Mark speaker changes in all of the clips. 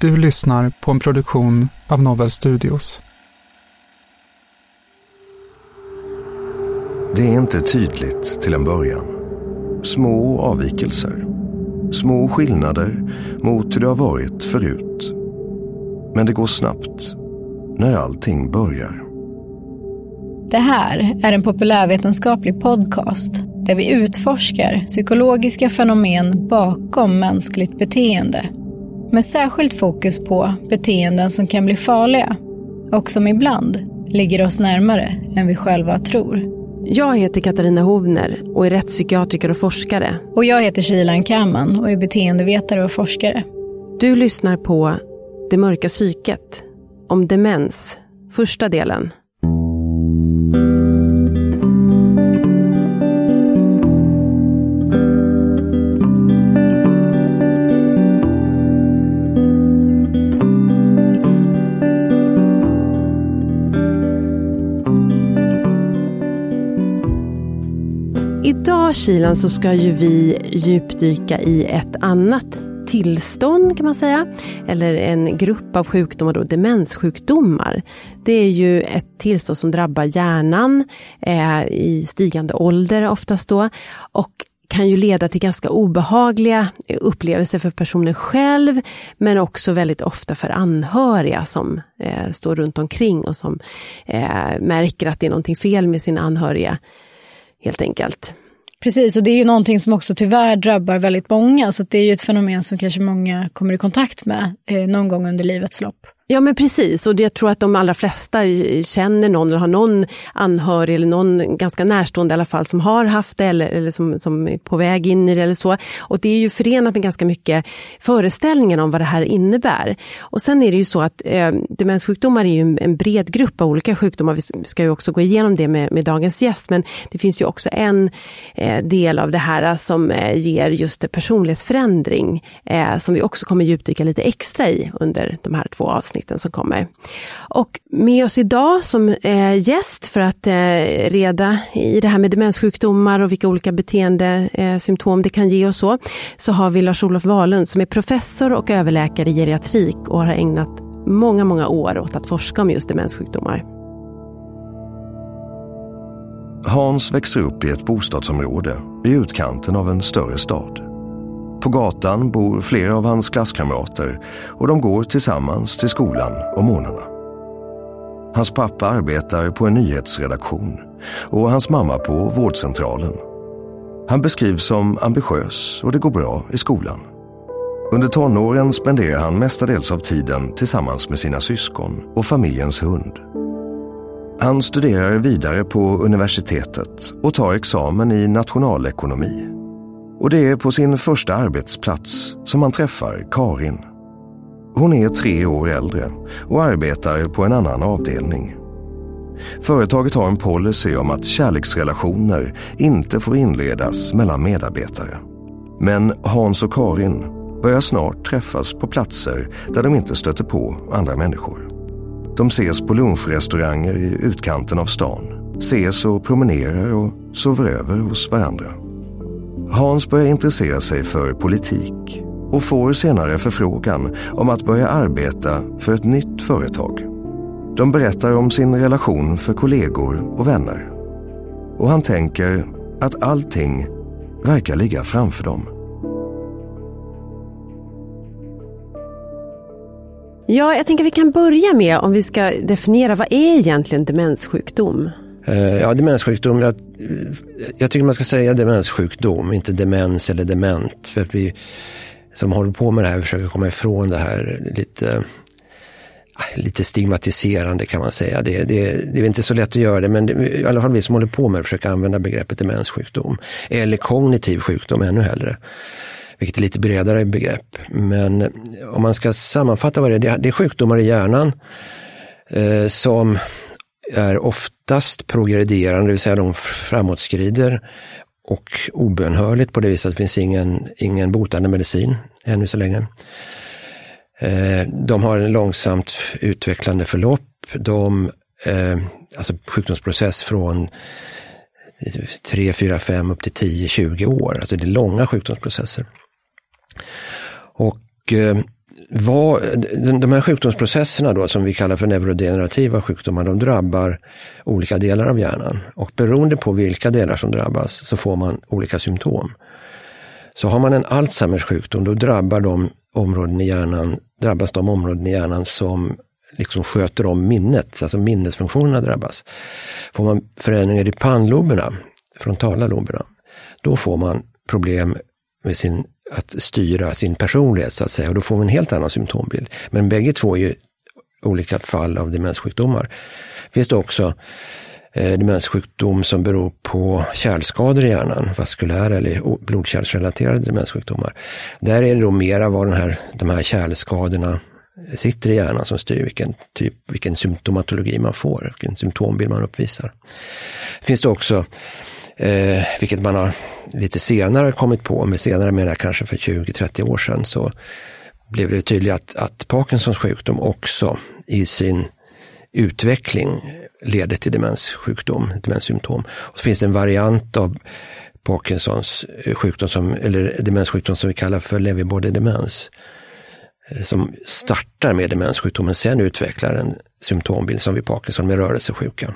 Speaker 1: Du lyssnar på en produktion av Novel Studios.
Speaker 2: Det är inte tydligt till en början. Små avvikelser. Små skillnader mot hur det har varit förut. Men det går snabbt när allting börjar.
Speaker 3: Det här är en populärvetenskaplig podcast där vi utforskar psykologiska fenomen bakom mänskligt beteende med särskilt fokus på beteenden som kan bli farliga och som ibland ligger oss närmare än vi själva tror.
Speaker 4: Jag heter Katarina Hovner och är rättspsykiatriker och forskare.
Speaker 3: Och jag heter Shilan Kaman och är beteendevetare och forskare.
Speaker 4: Du lyssnar på Det mörka psyket, om demens, första delen. Idag Kilan så ska ju vi djupdyka i ett annat tillstånd kan man säga. Eller en grupp av sjukdomar, då, demenssjukdomar. Det är ju ett tillstånd som drabbar hjärnan eh, i stigande ålder oftast då. Och kan ju leda till ganska obehagliga upplevelser för personen själv, men också väldigt ofta för anhöriga som eh, står runt omkring och som eh, märker att det är någonting fel med sina anhöriga, helt enkelt.
Speaker 3: Precis, och det är ju någonting som också tyvärr drabbar väldigt många, så det är ju ett fenomen som kanske många kommer i kontakt med eh, någon gång under livets lopp.
Speaker 4: Ja men precis och jag tror att de allra flesta känner någon eller har någon anhörig eller någon ganska närstående i alla fall som har haft det eller, eller som, som är på väg in i det eller så. Och det är ju förenat med ganska mycket föreställningar om vad det här innebär. Och sen är det ju så att eh, demenssjukdomar är ju en, en, bred grupp av olika sjukdomar. Vi ska ju också gå igenom det med, med dagens gäst men det finns ju också en eh, del av det här eh, som eh, ger just personlighetsförändring eh, som vi också kommer djupdyka lite extra i under de här två avsnitten avsnitten som kommer. Och med oss idag som eh, gäst för att eh, reda i det här med demenssjukdomar och vilka olika beteendesymptom eh, det kan ge och så, så har vi Lars-Olof Wahlund som är professor och överläkare i geriatrik och har ägnat många, många år åt att forska om just demenssjukdomar.
Speaker 2: Hans växer upp i ett bostadsområde i utkanten av en större stad. På gatan bor flera av hans klasskamrater och de går tillsammans till skolan om morgnarna. Hans pappa arbetar på en nyhetsredaktion och hans mamma på vårdcentralen. Han beskrivs som ambitiös och det går bra i skolan. Under tonåren spenderar han mestadels av tiden tillsammans med sina syskon och familjens hund. Han studerar vidare på universitetet och tar examen i nationalekonomi. Och det är på sin första arbetsplats som han träffar Karin. Hon är tre år äldre och arbetar på en annan avdelning. Företaget har en policy om att kärleksrelationer inte får inledas mellan medarbetare. Men Hans och Karin börjar snart träffas på platser där de inte stöter på andra människor. De ses på lunchrestauranger i utkanten av stan, ses och promenerar och sover över hos varandra. Hans börjar intressera sig för politik och får senare förfrågan om att börja arbeta för ett nytt företag. De berättar om sin relation för kollegor och vänner. Och han tänker att allting verkar ligga framför dem.
Speaker 4: Ja, jag tänker vi kan börja med om vi ska definiera vad är egentligen demenssjukdom?
Speaker 5: Eh, ja, demenssjukdom, jag, jag tycker man ska säga demenssjukdom, inte demens eller dement. För att vi som håller på med det här försöker komma ifrån det här lite, ah, lite stigmatiserande kan man säga. Det, det, det är inte så lätt att göra det, men det, i alla fall vi som håller på med det försöker använda begreppet demenssjukdom. Eller kognitiv sjukdom ännu hellre vilket är lite bredare begrepp. Men eh, om man ska sammanfatta vad det är, det är sjukdomar i hjärnan eh, som är oftast progredierande, det vill säga de framåtskrider och obönhörligt på det viset att det finns ingen, ingen botande medicin ännu så länge. Eh, de har en långsamt utvecklande förlopp. De, eh, alltså sjukdomsprocess från 3, 4, 5 upp till 10, 20 år. Alltså det är långa sjukdomsprocesser. Och eh, vad, de här sjukdomsprocesserna då som vi kallar för neurodegenerativa sjukdomar, de drabbar olika delar av hjärnan. Och beroende på vilka delar som drabbas så får man olika symptom. Så har man en Alzheimers sjukdom, då drabbar de områden i hjärnan, drabbas de områden i hjärnan som liksom sköter om minnet, alltså minnesfunktionerna drabbas. Får man förändringar i pannloberna, frontala loberna, då får man problem med sin att styra sin personlighet så att säga och då får vi en helt annan symptombild. Men bägge två är ju olika fall av demenssjukdomar. Finns det också eh, demenssjukdom som beror på kärlskador i hjärnan, vaskulära eller blodkärlsrelaterade demenssjukdomar. Där är det då mera vad den här, de här kärlskadorna sitter i hjärnan som styr vilken, typ, vilken symptomatologi man får, vilken symptombild man uppvisar. Finns det också Eh, vilket man har lite senare kommit på, med senare menar jag kanske för 20-30 år sedan, så blev det tydligt att, att Parkinsons sjukdom också i sin utveckling leder till demenssjukdom, demenssymptom. Och så finns det en variant av Parkinsons eh, sjukdom, som, eller demenssjukdom som vi kallar för Lewy demens eh, som startar med demenssjukdomen, sen utvecklar en symptombild som vid Parkinson med rörelsesjuka.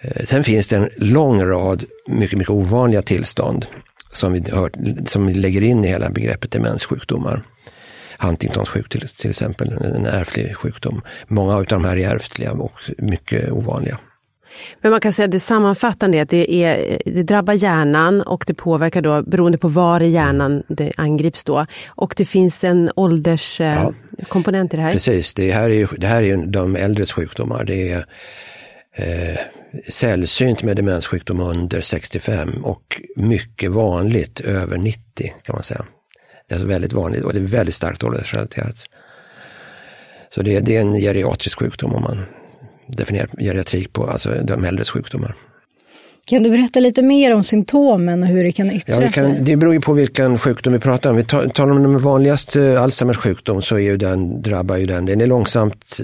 Speaker 5: Eh, sen finns det en lång rad mycket, mycket ovanliga tillstånd som vi, hör, som vi lägger in i hela begreppet demenssjukdomar. Huntingtons sjuk till, till exempel, en ärftlig sjukdom. Många av de här är ärftliga och mycket ovanliga.
Speaker 4: Men man kan säga att det sammanfattande är att det, är, det drabbar hjärnan och det påverkar då beroende på var i hjärnan det angrips då. Och det finns en ålderskomponent ja, i det här.
Speaker 5: Precis, det här är, det här är de äldres sjukdomar. Det är eh, sällsynt med demenssjukdom under 65 och mycket vanligt över 90 kan man säga. Det är väldigt vanligt och det är väldigt starkt åldersrelaterat. Så det, det är en geriatrisk sjukdom om man definierar geriatrik på alltså de äldres sjukdomar.
Speaker 3: Kan du berätta lite mer om symptomen och hur det kan yttra
Speaker 5: ja, kan, sig? Det beror ju på vilken sjukdom vi pratar om. Vi talar om den vanligaste Alzheimers sjukdom så är ju den, drabbar ju den. Den är långsamt,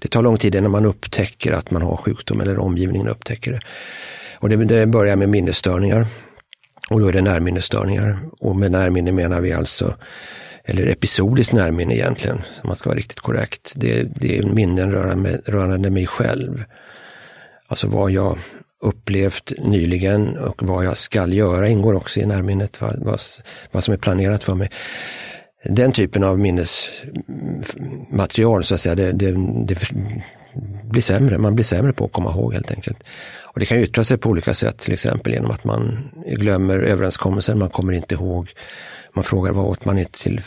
Speaker 5: det tar lång tid innan man upptäcker att man har sjukdom eller omgivningen upptäcker det. Och det, det börjar med minnesstörningar. Och då är det närminnesstörningar. Och med närminne menar vi alltså eller episodiskt närminne egentligen, om man ska vara riktigt korrekt. Det, det är minnen rörande, rörande mig själv. Alltså vad jag upplevt nyligen och vad jag skall göra ingår också i närminnet, vad, vad, vad som är planerat för mig. Den typen av minnesmaterial, så att säga, det, det, det blir sämre. Man blir sämre på att komma ihåg helt enkelt. Och det kan yttra sig på olika sätt, till exempel genom att man glömmer överenskommelser, man kommer inte ihåg. Man frågar vad åt man inte till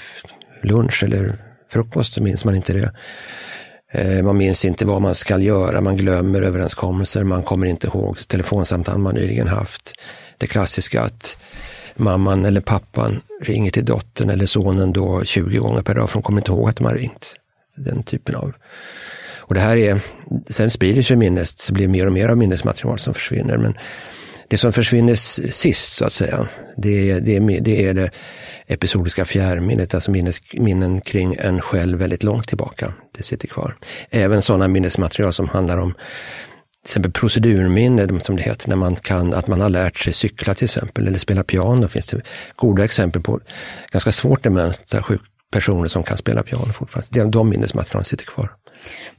Speaker 5: lunch eller frukost, så minns man inte det. Eh, man minns inte vad man ska göra, man glömmer överenskommelser, man kommer inte ihåg telefonsamtal man nyligen haft. Det klassiska att mamman eller pappan ringer till dottern eller sonen då 20 gånger per dag för de kommer inte ihåg att de har ringt. Den typen av och det här är, sen sprider sig minnet, så blir det mer och mer av minnesmaterial som försvinner. Men det som försvinner sist så att säga, det är det, det, är det episodiska fjärrminnet, alltså minnes, minnen kring en själv väldigt långt tillbaka. Det sitter kvar. Även sådana minnesmaterial som handlar om till exempel procedurminne, som det heter, när man kan, att man har lärt sig cykla till exempel, eller spela piano. finns det goda exempel på ganska svårt dementa personer som kan spela piano fortfarande. De minnesmaterialen sitter kvar.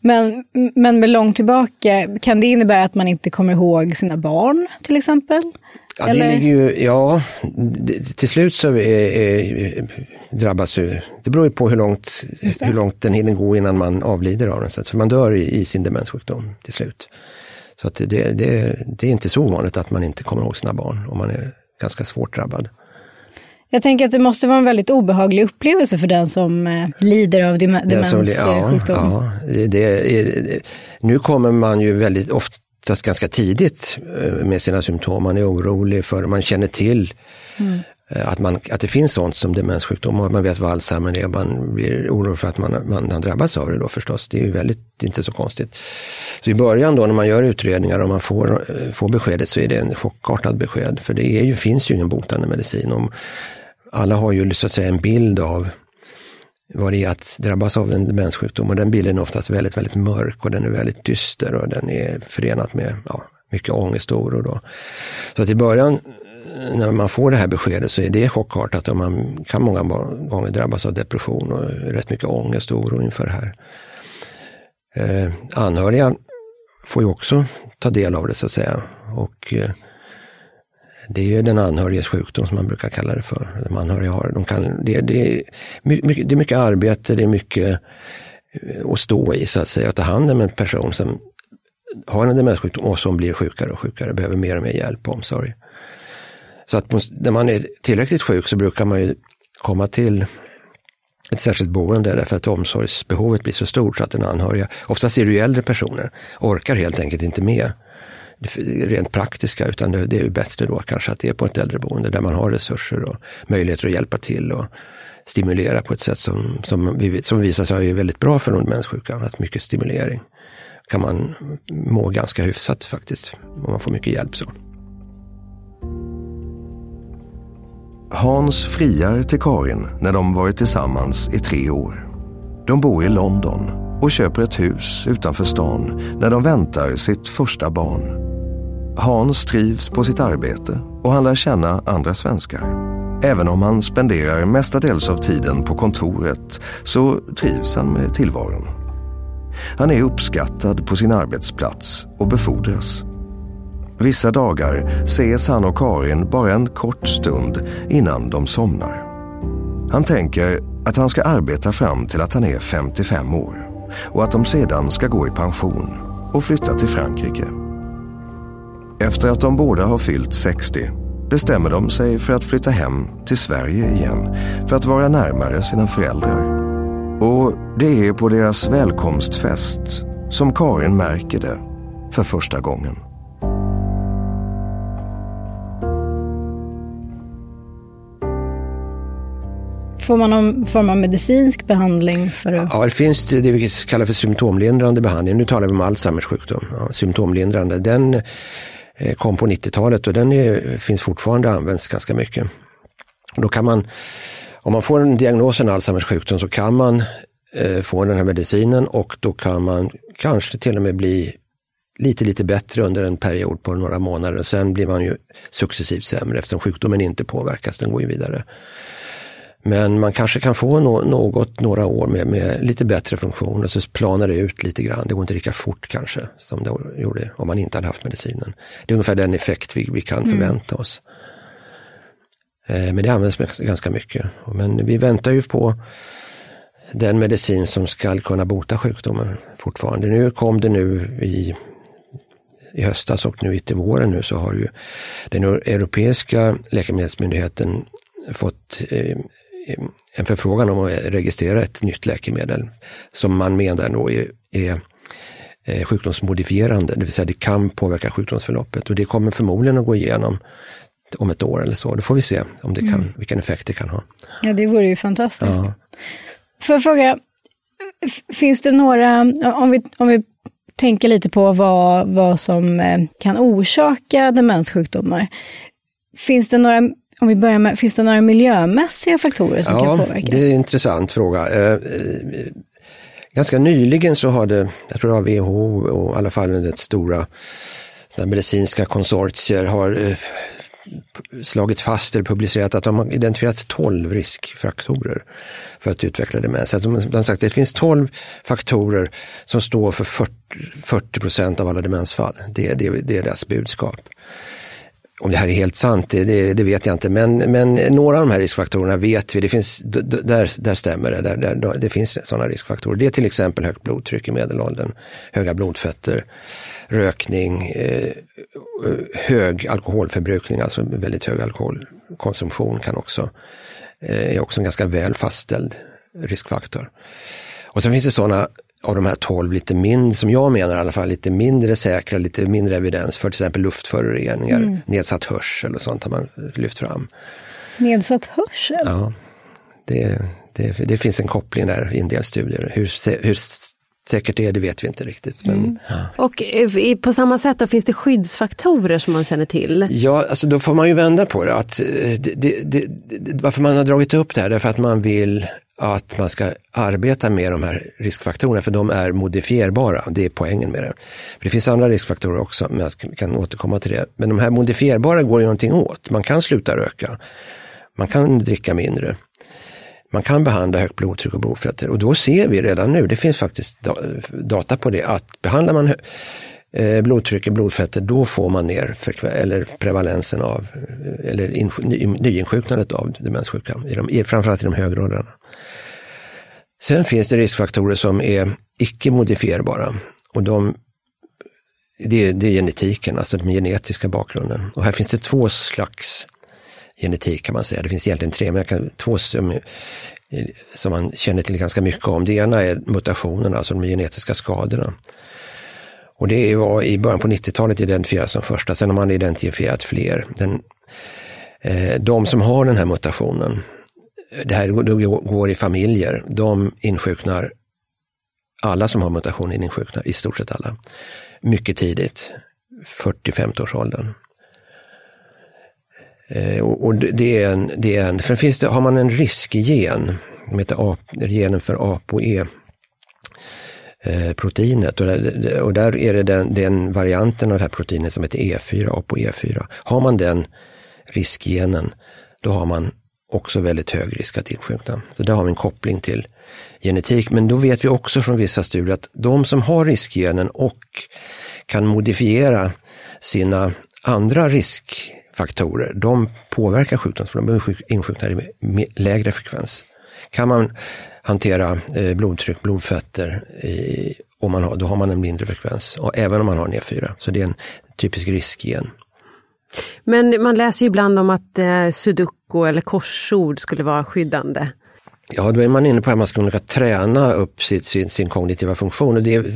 Speaker 3: Men, men med långt tillbaka, kan det innebära att man inte kommer ihåg sina barn till exempel?
Speaker 5: Ja, det ligger ju, ja till slut så är, är, drabbas ju, det beror ju på hur långt, hur långt den hinner gå innan man avlider av den. Så man dör i, i sin demenssjukdom till slut. Så att det, det, det är inte så ovanligt att man inte kommer ihåg sina barn om man är ganska svårt drabbad.
Speaker 3: Jag tänker att det måste vara en väldigt obehaglig upplevelse för den som eh, lider av demenssjukdom.
Speaker 5: Ja, ja, det, nu kommer man ju väldigt oftast ganska tidigt eh, med sina symptom. Man är orolig för, man känner till mm. att, man, att det finns sånt som demenssjukdom och man vet vad Alzheimer är. Man blir orolig för att man, man har drabbats av det då förstås. Det är ju väldigt, inte så konstigt. Så i början då när man gör utredningar och man får, eh, får beskedet så är det en chockartad besked. För det är ju, finns ju ingen botande medicin. Om, alla har ju så att säga en bild av vad det är att drabbas av en demenssjukdom och den bilden är oftast väldigt, väldigt mörk och den är väldigt dyster och den är förenat med ja, mycket ångest och oro. Då. Så att i början eh, när man får det här beskedet så är det chockartat och man kan många gånger drabbas av depression och rätt mycket ångest och oro inför det här. Eh, anhöriga får ju också ta del av det så att säga. Och eh, det är ju den anhöriges sjukdom som man brukar kalla det för. De anhöriga har, de kan, det, det, är mycket, det är mycket arbete, det är mycket eh, att stå i så att säga, att ta hand om en person som har en demenssjukdom och som blir sjukare och sjukare, behöver mer och mer hjälp och omsorg. Så att när man är tillräckligt sjuk så brukar man ju komma till ett särskilt boende därför att omsorgsbehovet blir så stort så att den anhöriga, oftast är det ju äldre personer, orkar helt enkelt inte med rent praktiska, utan det, det är bättre då kanske att det är på ett äldreboende där man har resurser och möjligheter att hjälpa till och stimulera på ett sätt som, som, vi, som visar sig är väldigt bra för de demenssjuka. Att mycket stimulering kan man må ganska hyfsat faktiskt, om man får mycket hjälp. så.
Speaker 2: Hans friar till Karin när de varit tillsammans i tre år. De bor i London och köper ett hus utanför stan när de väntar sitt första barn. Hans trivs på sitt arbete och han lär känna andra svenskar. Även om han spenderar mestadels av tiden på kontoret så trivs han med tillvaron. Han är uppskattad på sin arbetsplats och befordras. Vissa dagar ses han och Karin bara en kort stund innan de somnar. Han tänker att han ska arbeta fram till att han är 55 år och att de sedan ska gå i pension och flytta till Frankrike. Efter att de båda har fyllt 60 bestämmer de sig för att flytta hem till Sverige igen för att vara närmare sina föräldrar. Och det är på deras välkomstfest som Karin märker det för första gången.
Speaker 3: Får man någon form av medicinsk behandling? För
Speaker 5: att... Ja, det finns det vi kallar för symptomlindrande behandling. Nu talar vi om Alzheimers sjukdom. Ja, symptomlindrande. Den eh, kom på 90-talet och den är, finns fortfarande och används ganska mycket. Då kan man, om man får en diagnos en Alzheimers sjukdom så kan man eh, få den här medicinen och då kan man kanske till och med bli lite, lite bättre under en period på några månader. Sen blir man ju successivt sämre eftersom sjukdomen inte påverkas, den går ju vidare. Men man kanske kan få no något, några år med, med, lite bättre funktion och så planar det ut lite grann. Det går inte lika fort kanske som det gjorde om man inte hade haft medicinen. Det är ungefär den effekt vi, vi kan mm. förvänta oss. Eh, men det används ganska mycket. Men vi väntar ju på den medicin som ska kunna bota sjukdomen fortfarande. Nu kom det nu i, i höstas och nu till våren nu så har ju den europeiska läkemedelsmyndigheten fått eh, en förfrågan om att registrera ett nytt läkemedel som man menar då är, är eh, sjukdomsmodifierande, det vill säga det kan påverka sjukdomsförloppet och det kommer förmodligen att gå igenom om ett år eller så. Då får vi se om det kan, mm. vilken effekt det kan ha.
Speaker 3: Ja, det vore ju fantastiskt. Ja. Får jag fråga, finns det några, om vi, om vi tänker lite på vad, vad som eh, kan orsaka demenssjukdomar. Finns det några om vi börjar med, finns det några miljömässiga faktorer som
Speaker 5: ja,
Speaker 3: kan påverka?
Speaker 5: Det är en intressant fråga. Eh, eh, ganska nyligen så har det, jag tror det var WHO och i alla fall det stora medicinska konsortier har slagit fast eller publicerat att de har identifierat 12 riskfaktorer för att utveckla demens. Alltså de har sagt att det finns 12 faktorer som står för 40 procent av alla demensfall. Det, det, det är deras budskap. Om det här är helt sant, det, det, vet jag inte, men, men några av de här riskfaktorerna vet vi, det finns, där, där stämmer det, där, där, det finns sådana riskfaktorer. Det är till exempel högt blodtryck i medelåldern, höga blodfetter, rökning, eh, eh, hög alkoholförbrukning, alltså väldigt hög alkoholkonsumtion kan också, eh, är också en ganska väl fastställd riskfaktor. Och sen finns det sådana av de här 12 lite mindre, som jag menar i alla fall, lite mindre säkra, lite mindre evidens för till exempel luftföroreningar, mm. nedsatt hörsel och sånt har man lyft fram.
Speaker 3: Nedsatt hörsel?
Speaker 5: Ja, det, det, det finns en koppling där i en del studier. Hur, hur säkert det är, det vet vi inte riktigt. Men, mm.
Speaker 4: ja. Och eh, på samma sätt då, finns det skyddsfaktorer som man känner till?
Speaker 5: Ja, alltså då får man ju vända på det. Att eh, det, det, det varför man har dragit upp det här, därför att man vill att man ska arbeta med de här riskfaktorerna, för de är modifierbara. Det är poängen med det. För det finns andra riskfaktorer också, men jag kan återkomma till det. Men de här modifierbara går ju någonting åt. Man kan sluta röka. Man kan dricka mindre. Man kan behandla högt blodtryck och blodfetter och då ser vi redan nu, det finns faktiskt data på det, att behandlar man eh, blodtryck blodfetter, då får man ner eller prevalensen av, eh, eller nyinsjuknandet av demenssjuka, i de, framförallt i de högre åldrarna. Sen finns det riskfaktorer som är icke modifierbara och de, det, är, det är genetiken, alltså den genetiska bakgrunden. Och här finns det två slags genetik kan man säga. Det finns egentligen tre, men jag kan, två som, eh, som man känner till ganska mycket om. Det ena är mutationerna, alltså de genetiska skadorna. Och det var i början på 90-talet identifierat som första, sen har man identifierat fler. Den, eh, de som har den här mutationen, det här går i familjer, de insjuknar, alla som har mutationen insjuknar, i stort sett alla, mycket tidigt, 40-50-årsåldern. Eh, och det är en, det är en, för finns det, har man en riskgen, som heter A, genen för ApoE, Eh, proteinet och där, och där är det den, den, varianten av det här proteinet som heter E4, ApoE4. Har man den riskgenen, då har man också väldigt hög risk att insjukna. Så där har vi en koppling till genetik. Men då vet vi också från vissa studier att de som har riskgenen och kan modifiera sina andra riskfaktorer, de påverkar sjukdomsförlopp, de insjuknar i lägre frekvens. Kan man hantera eh, blodtryck, blodfetter, eh, och man har, då har man en mindre frekvens, och även om man har en E4. Så det är en typisk riskgen.
Speaker 4: Men man läser ju ibland om att eh, sudoku eller korsord skulle vara skyddande.
Speaker 5: Ja, då är man inne på att man ska kunna träna upp sitt, sin, sin kognitiva funktion. Och det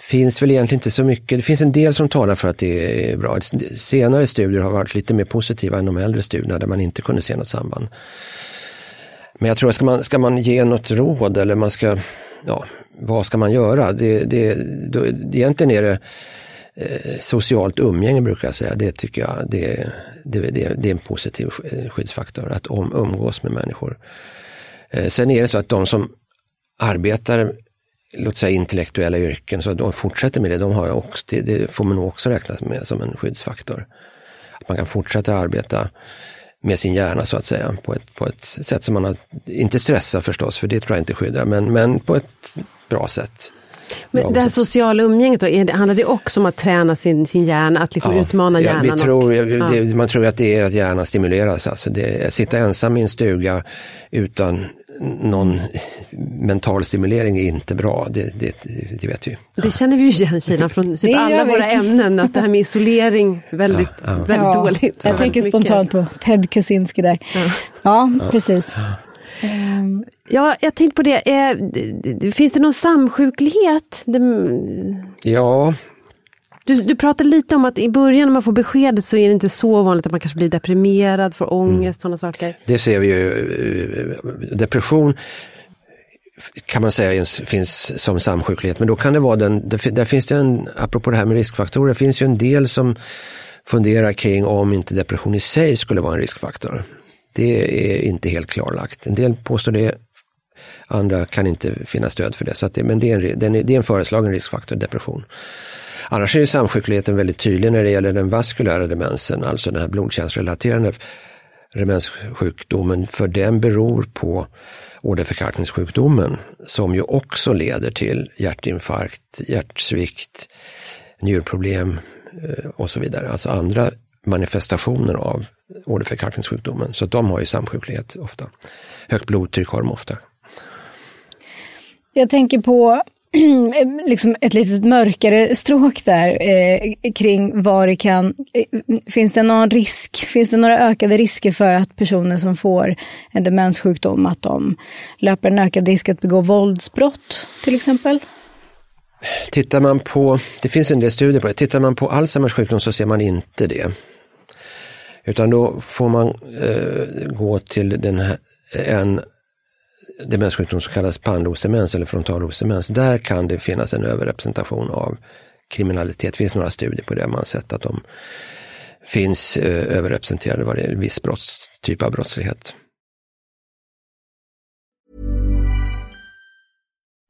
Speaker 5: finns väl egentligen inte så mycket. Det finns en del som talar för att det är bra. Senare studier har varit lite mer positiva än de äldre studierna där man inte kunde se något samband. Men jag tror, ska man, ska man ge något råd eller man ska, ja, vad ska man göra? Det, det, då, egentligen är det eh, socialt umgänge brukar jag säga. Det tycker jag det, det, det, det är en positiv eh, skyddsfaktor, att om, umgås med människor. Eh, sen är det så att de som arbetar låt säga intellektuella yrken, så de fortsätter med det, de har också, det, får man nog också räkna med som en skyddsfaktor. Att man kan fortsätta arbeta med sin hjärna så att säga. På ett, på ett sätt som man har, inte stressar förstås, för det tror jag inte skyddar, men, men på ett bra sätt.
Speaker 4: Men det här sociala umgänget då, det, handlar det också om att träna sin, sin hjärna, att liksom
Speaker 5: Ja,
Speaker 4: utmana hjärnan?
Speaker 5: Ja, vi tror,
Speaker 4: och,
Speaker 5: det, man tror att det är att hjärnan stimuleras. Alltså det, sitta ensam i en stuga utan någon mental stimulering är inte bra, det, det, det vet vi.
Speaker 4: Det känner vi ju igen Kina från typ alla våra ämnen, att det här med isolering väldigt, väldigt
Speaker 3: Ja,
Speaker 4: dåligt.
Speaker 3: Jag tänker
Speaker 4: Mycket.
Speaker 3: spontant på Ted Kaczynski där. Ja, precis. Ehm,
Speaker 4: Ja, jag tänkte på det, eh, finns det någon samsjuklighet?
Speaker 5: Ja,
Speaker 4: du, du pratade lite om att i början när man får beskedet så är det inte så vanligt att man kanske blir deprimerad, får ångest, sådana saker.
Speaker 5: det ser vi ju. eh, Depression kan man säga finns som samsjuklighet, men då kan det vara den, där finns det en, apropå det här med riskfaktorer, det finns ju en del som funderar kring om inte depression i sig skulle vara en riskfaktor. Det är inte helt klarlagt. En del påstår det, andra kan inte finna stöd för det. Så att det men det är, en, det är en föreslagen riskfaktor, depression. Annars är ju samsjukligheten väldigt tydlig när det gäller den vaskulära demensen, alltså den här blodkärlsrelaterade demenssjukdomen, för den beror på åderförkalkningssjukdomen som ju också leder till hjärtinfarkt, hjärtsvikt, njurproblem eh, och så vidare. Alltså andra manifestationer av åderförkalkningssjukdomen. Så de har ju samsjuklighet ofta. Högt blodtryck har de ofta.
Speaker 3: Jag tänker på liksom ett litet mörkare stråk där eh, kring vad det kan... Eh, finns det någon risk? Finns det några ökade risker för att personer som får en demenssjukdom att de löper en ökad risk att begå våldsbrott till exempel?
Speaker 5: Tittar man på, det finns en del studier på det, tittar man på Alzheimers sjukdom så ser man inte det. Utan då får man eh, gå till den här, en demenssjukdom som kallas pannlobsdemens eller frontallobsdemens. Där kan det finnas en överrepresentation av kriminalitet. Det finns några studier på det, man har sett att de finns eh, överrepresenterade vad det gäller viss brotts, typ av brottslighet.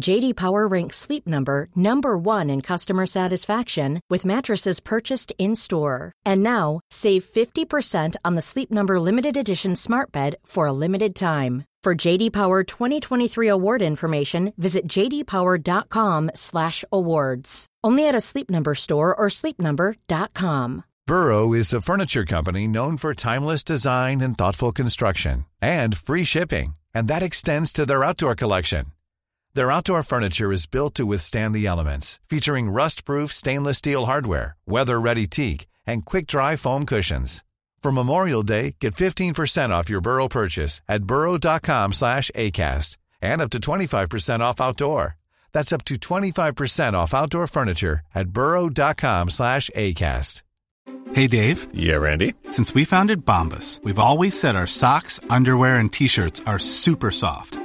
Speaker 6: JD Power ranks Sleep Number number 1 in customer satisfaction with mattresses purchased in-store. And now, save 50% on the Sleep Number limited edition Smart Bed for a limited time. For JD Power 2023 award information, visit jdpower.com/awards. Only at a Sleep Number store or sleepnumber.com.
Speaker 7: Burrow is a furniture company known for timeless design and thoughtful construction and free shipping, and that extends to their outdoor collection. Their outdoor furniture is built to withstand the elements, featuring rust-proof stainless steel hardware, weather-ready teak, and quick-dry foam cushions. For Memorial Day, get 15% off your Burrow purchase at burrow.com slash ACAST and up to 25% off outdoor. That's up to 25% off outdoor furniture at burrow.com slash ACAST.
Speaker 8: Hey Dave.
Speaker 9: Yeah, Randy.
Speaker 8: Since we founded Bombus, we've always said our socks, underwear, and t-shirts are super soft.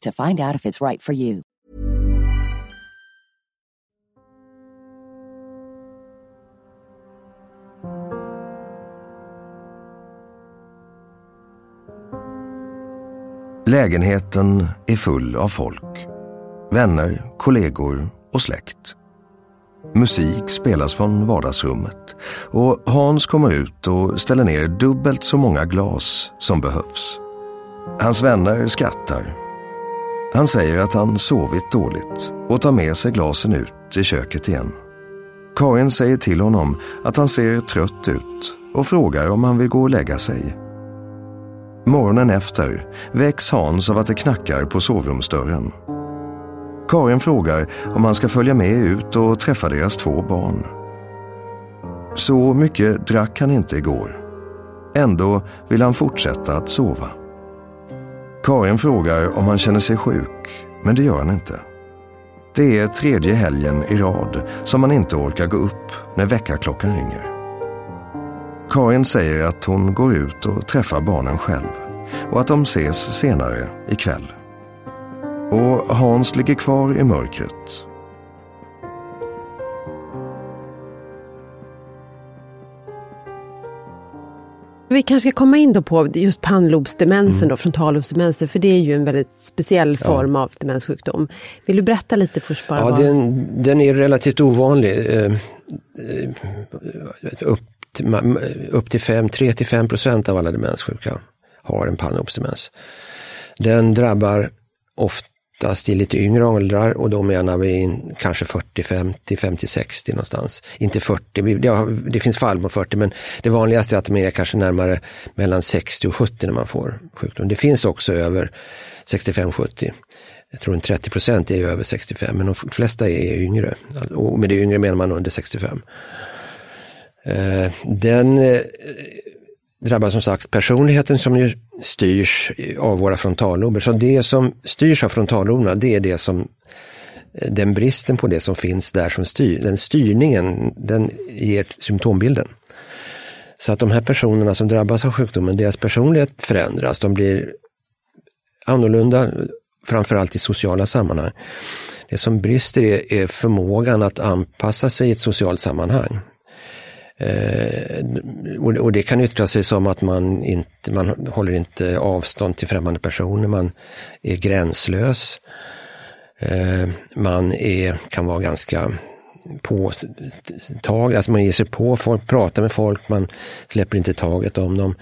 Speaker 10: to find out if it's right for you.
Speaker 2: Lägenheten är full av folk. Vänner, kollegor och släkt. Musik spelas från vardagsrummet och Hans kommer ut och ställer ner dubbelt så många glas som behövs. Hans vänner skrattar. Han säger att han sovit dåligt och tar med sig glasen ut i köket igen. Karin säger till honom att han ser trött ut och frågar om han vill gå och lägga sig. Morgonen efter väcks Hans av att det knackar på sovrumsdörren. Karin frågar om han ska följa med ut och träffa deras två barn. Så mycket drack han inte igår. Ändå vill han fortsätta att sova. Karin frågar om han känner sig sjuk, men det gör han inte. Det är tredje helgen i rad som han inte orkar gå upp när väckarklockan ringer. Karin säger att hon går ut och träffar barnen själv och att de ses senare ikväll. Och Hans ligger kvar i mörkret.
Speaker 4: Vi kanske ska komma in då på just pannlobsdemensen, mm. då, frontallobsdemensen, för det är ju en väldigt speciell form ja. av demenssjukdom. Vill du berätta lite först bara?
Speaker 5: Ja, den, den är relativt ovanlig. Eh, upp, upp till 3-5 procent av alla demenssjuka har en pannlobsdemens. Den drabbar oftast i lite yngre åldrar och då menar vi kanske 40, 50, 50, 60 någonstans. Inte 40, det, det finns fall på 40 men det vanligaste är att de är kanske närmare mellan 60 och 70 när man får sjukdom. Det finns också över 65-70. Jag tror en 30 procent är över 65 men de flesta är yngre. Och med det yngre menar man under 65. Eh, den eh, drabbar som sagt personligheten som ju styrs av våra frontallober. Så det som styrs av frontalloberna, det är det som eh, den bristen på det som finns där som styr, den styrningen, den ger symptombilden. Så att de här personerna som drabbas av sjukdomen, deras personlighet förändras, de blir annorlunda, framförallt i sociala sammanhang. Det som brister är, är förmågan att anpassa sig i ett socialt sammanhang. Eh, och, det kan yttra sig som att man inte man håller inte avstånd till främmande personer, man är gränslös. Eh, man är, kan vara ganska påtaglig, alltså man ger sig på folk, pratar med folk, man släpper inte taget om dem.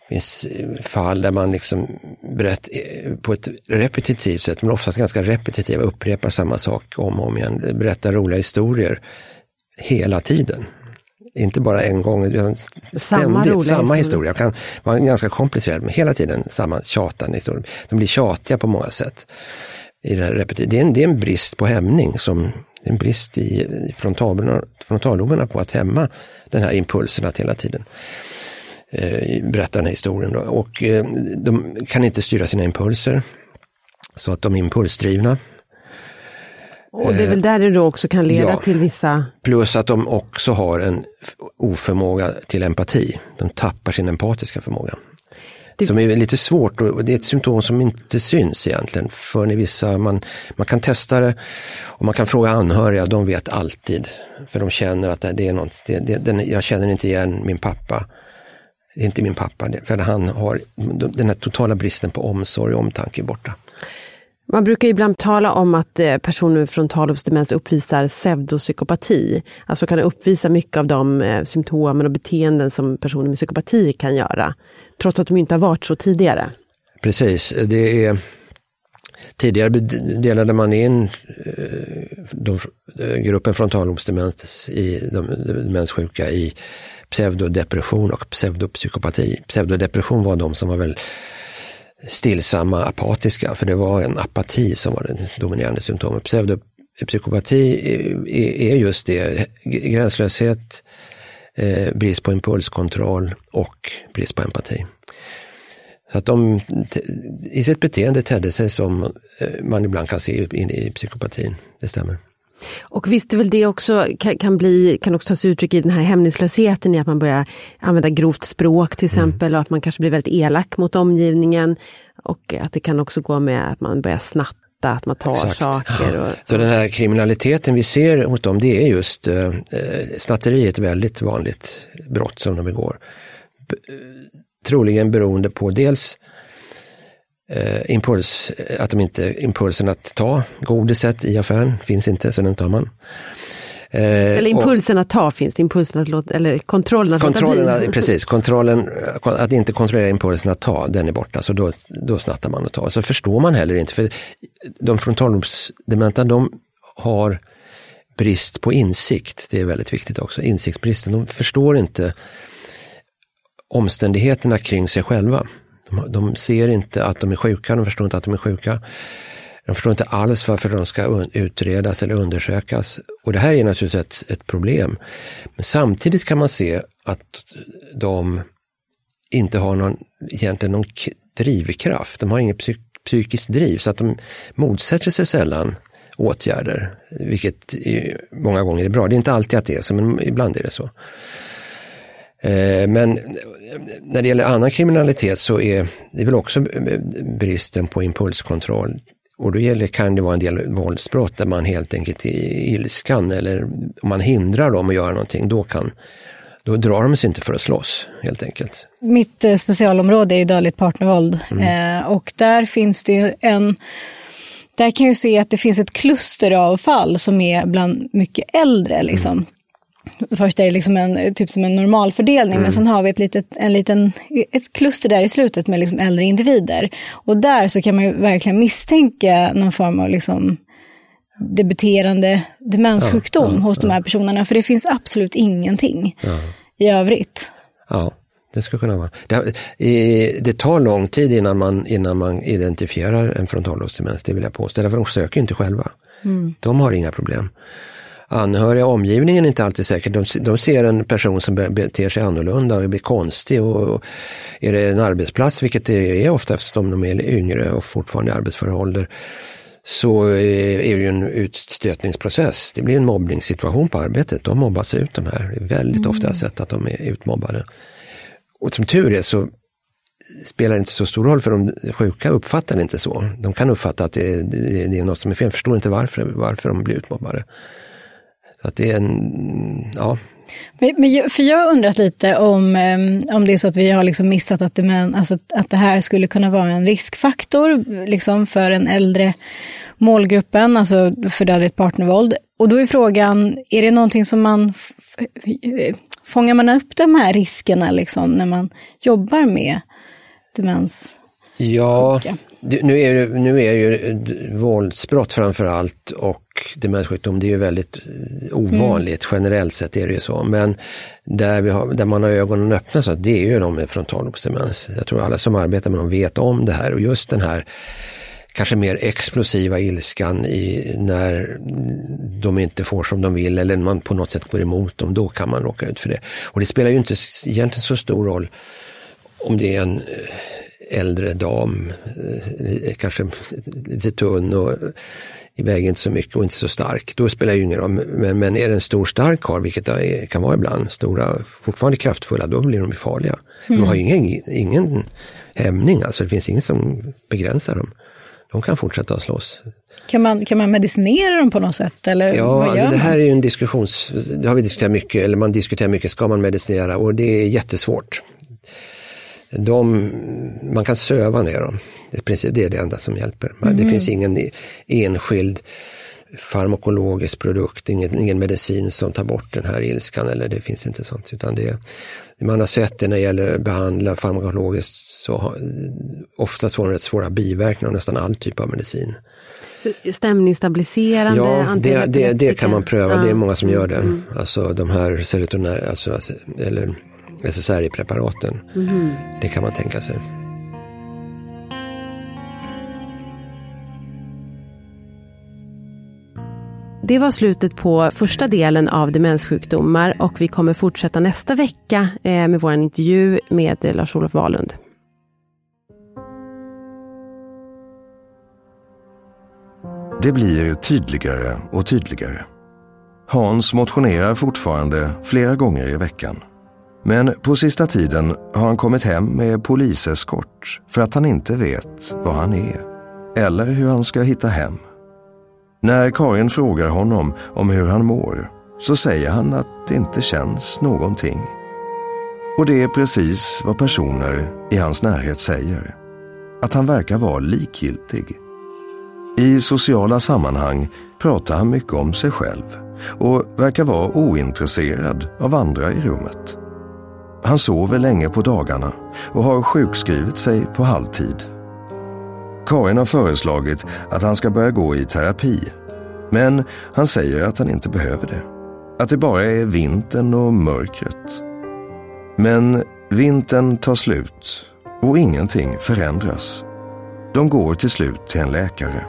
Speaker 5: Det finns fall där man liksom berätt, eh, på ett repetitivt sätt, men oftast ganska repetitivt, upprepar samma sak om och om igen, berättar roliga historier hela tiden. Inte bara en gång, utan
Speaker 4: samma
Speaker 5: ständigt samma historia. kan vara ganska komplicerad, men hela tiden samma tjatande historia. De blir tjatiga på många sätt. I det, här det, är en, det är en brist på hämning, som, en brist i frontalloberna på att hämma den här impulsen att hela tiden eh, berätta den här historien. Då. Och eh, de kan inte styra sina impulser, så att de är impulsdrivna.
Speaker 4: Och det är väl där det då också kan leda
Speaker 5: Ja.
Speaker 4: till vissa...
Speaker 5: Plus att de också har en oförmåga till empati. De tappar sin empatiska förmåga. Som är lite svårt och det är ett symptom som inte syns egentligen. För i vissa, man, man kan testa det och man kan fråga anhöriga, de vet alltid. För de känner att det är något, det, det, den, jag känner inte igen min pappa. Det är inte min pappa, det- för han har den här totala bristen på omsorg och omtanke borta.
Speaker 4: Man brukar ibland tala om att eh, personer med frontallobsdemens uppvisar pseudopsykopati. Alltså kan uppvisa mycket av de eh, symptomen och beteenden som personer med psykopati kan göra. Trots att de inte har varit så tidigare.
Speaker 5: Precis, det är Tidigare delade man in eh, de, gruppen frontalobsdemens i de demenssjuka i pseudodepression och pseudopsykopati. Pseudodepression var de som var väl stillsamma, apatiska, för det var en apati som var det dominerande symptomet. Pseudopsykopati är- just det, gränslöshet, eh, brist på impulskontroll och brist på empati. Så att de i sitt beteende tedde sig som eh, man ibland kan se in i psykopatin. Det stämmer.
Speaker 4: Och visst är väl det också kan, kan, bli, kan också ta sig uttryck i den här hämningslösheten i att man börjar använda grovt språk till exempel och att man kanske blir väldigt elak mot omgivningen. Och att det kan också gå med att man börjar snatta, att man tar
Speaker 5: Exakt.
Speaker 4: saker. Och,
Speaker 5: Så den här kriminaliteten vi ser hos dem, det är just eh, eh, snatteri ett väldigt vanligt brott som de begår. B- eh, troligen beroende på dels eh, impuls, att de inte, impulsen att ta godiset i affären finns inte, så den tar man. Eh,
Speaker 4: eller
Speaker 5: och-
Speaker 4: impulsen att ta finns det, impulsen att låta, eller kontrollen att
Speaker 5: Kontrollen,
Speaker 4: låta bli.
Speaker 5: precis, kontrollen, att inte kontrollera impulsen att ta, den är borta, så då, då snattar man och tar. Så förstår man heller inte, för de frontalobsdementa, de har brist på insikt, det är väldigt viktigt också, insiktsbristen. De förstår inte omständigheterna kring sig själva. De, de ser inte att de är sjuka, de förstår inte att de är sjuka. De förstår inte alls varför de ska utredas eller undersökas. Och det här är naturligtvis ett, ett problem. Men samtidigt kan man se att de inte har någon, egentligen någon drivkraft. De har inget psyk, psykiskt driv så att de motsätter sig sällan åtgärder. Vilket är, många gånger är bra. Det är inte alltid att det är så, men ibland är det så. Eh, Men när det gäller annan kriminalitet så är det väl också bristen på impulskontroll. Och då gäller, kan det vara en del våldsbrott där man helt enkelt i ilskan eller om man hindrar dem att göra någonting, då, kan, då drar de sig inte för att slåss helt enkelt.
Speaker 3: Mitt eh, specialområde är ju dödligt partnervåld.
Speaker 5: Mm.
Speaker 3: Eh, och där finns det ju en... Där kan jag se att det finns ett kluster av fall som är bland mycket äldre. Liksom. Först är det liksom en, typ som en normalfördelning, men sen har vi ett, litet, en liten, ett kluster där i slutet med liksom äldre individer. Och där så kan man ju verkligen misstänka någon form av liksom debuterande demenssjukdom
Speaker 5: Ja, ja,
Speaker 3: hos de här personerna, för det finns absolut ingenting
Speaker 5: Ja.
Speaker 3: i övrigt.
Speaker 5: Ja, det skulle kunna vara. Det, det tar lång tid innan man, innan man identifierar en frontallobsdemens, det vill jag påstå. Därför de söker inte själva.
Speaker 3: Mm.
Speaker 5: De har inga problem. Anhöriga, omgivningen är inte alltid säkert. De, de ser en person som be- beter sig annorlunda och blir konstig. Och, och är det en arbetsplats, vilket det är ofta eftersom de är yngre och fortfarande i arbetsför ålder, så är är det ju en utstötningsprocess. Det blir en mobbningssituation på arbetet. De mobbas ut de här. Det är väldigt ofta jag har sett att de är utmobbade. Och som tur är så spelar det inte så stor roll för de sjuka uppfattar det inte så. De kan uppfatta att det är, det är något som är fel, förstår inte varför, varför de blir utmobbade. Så att det är en, ja,
Speaker 3: Men, för jag har undrat lite om, em, om det är så att vi har liksom missat att det, men, alltså, att det här skulle kunna vara en riskfaktor liksom, för den äldre målgruppen, alltså för dödligt partnervåld. Och då är frågan, är det någonting som man, fångar man upp de här riskerna liksom, när man jobbar med demens?
Speaker 5: Ja, det- nu är, nu är ju eh, våldsbrott framför allt och demenssjukdom, det är ju väldigt eh, ovanligt generellt sett är det ju så. Men där, vi har, där man har ögonen öppna så det är ju de med frontalobsdemens. Jag tror alla som arbetar med dem vet om det här och just den här kanske mer explosiva ilskan i, när de inte får som de vill eller man på något sätt går emot dem, då kan man råka ut för det. Och det spelar ju inte egentligen så stor roll om det är en eh, äldre dam, eh, kanske lite tunn och väger inte så mycket och inte så stark, då spelar det ju ingen roll. Men, men är det en stor stark karl, vilket det kan vara ibland, stora, fortfarande kraftfulla, då blir de farliga. Mm. De har ju ingen, ingen hämning, alltså det finns inget som begränsar dem. De kan fortsätta att slåss.
Speaker 3: Kan man, kan man medicinera dem på något sätt? Eller
Speaker 5: ja, alltså det här är ju en diskussions... Det har vi diskuterat mycket, eller man diskuterar mycket, ska man medicinera? Och det är jättesvårt. De, man kan söva ner dem. Det är det enda som hjälper. Mm. Det finns ingen enskild farmakologisk produkt, ingen, ingen medicin som tar bort den här ilskan eller det finns inte sånt. Utan det, man har sett det när det gäller att behandla farmakologiskt så oftast får man rätt svåra biverkningar av nästan all typ av medicin.
Speaker 4: Stämningsstabiliserande?
Speaker 5: Ja, det, det, det, kan man pröva. Ja. Det är många som gör det. Mm. Alltså de här serotonin, alltså, alltså, eller SSRI-preparaten. Mm. Det kan man tänka sig.
Speaker 4: Det var slutet på första delen av demenssjukdomar och vi kommer fortsätta nästa vecka eh, med vår intervju med Lars-Olof Wahlund.
Speaker 2: Det blir tydligare och tydligare. Hans motionerar fortfarande flera gånger i veckan. Men på sista tiden har han kommit hem med poliseskort för att han inte vet var han är eller hur han ska hitta hem. När Karin frågar honom om hur han mår så säger han att det inte känns någonting. Och det är precis vad personer i hans närhet säger. Att han verkar vara likgiltig. I sociala sammanhang pratar han mycket om sig själv och verkar vara ointresserad av andra i rummet. Han sover länge på dagarna och har sjukskrivit sig på halvtid. Karin har föreslagit att han ska börja gå i terapi. Men han säger att han inte behöver det. Att det bara är vintern och mörkret. Men vintern tar slut och ingenting förändras. De går till slut till en läkare.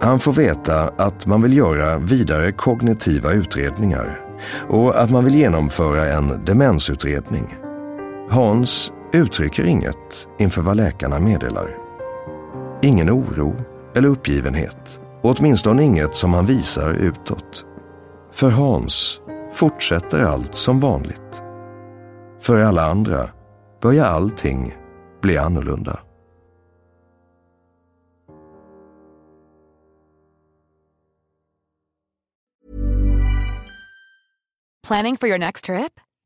Speaker 2: Han får veta att man vill göra vidare kognitiva utredningar och att man vill genomföra en demensutredning. Hans uttrycker inget inför vad läkarna meddelar. Ingen oro eller uppgivenhet. Åtminstone inget som han visar utåt. För Hans fortsätter allt som vanligt. För alla andra börjar allting bli annorlunda.
Speaker 11: Planning for your next trip?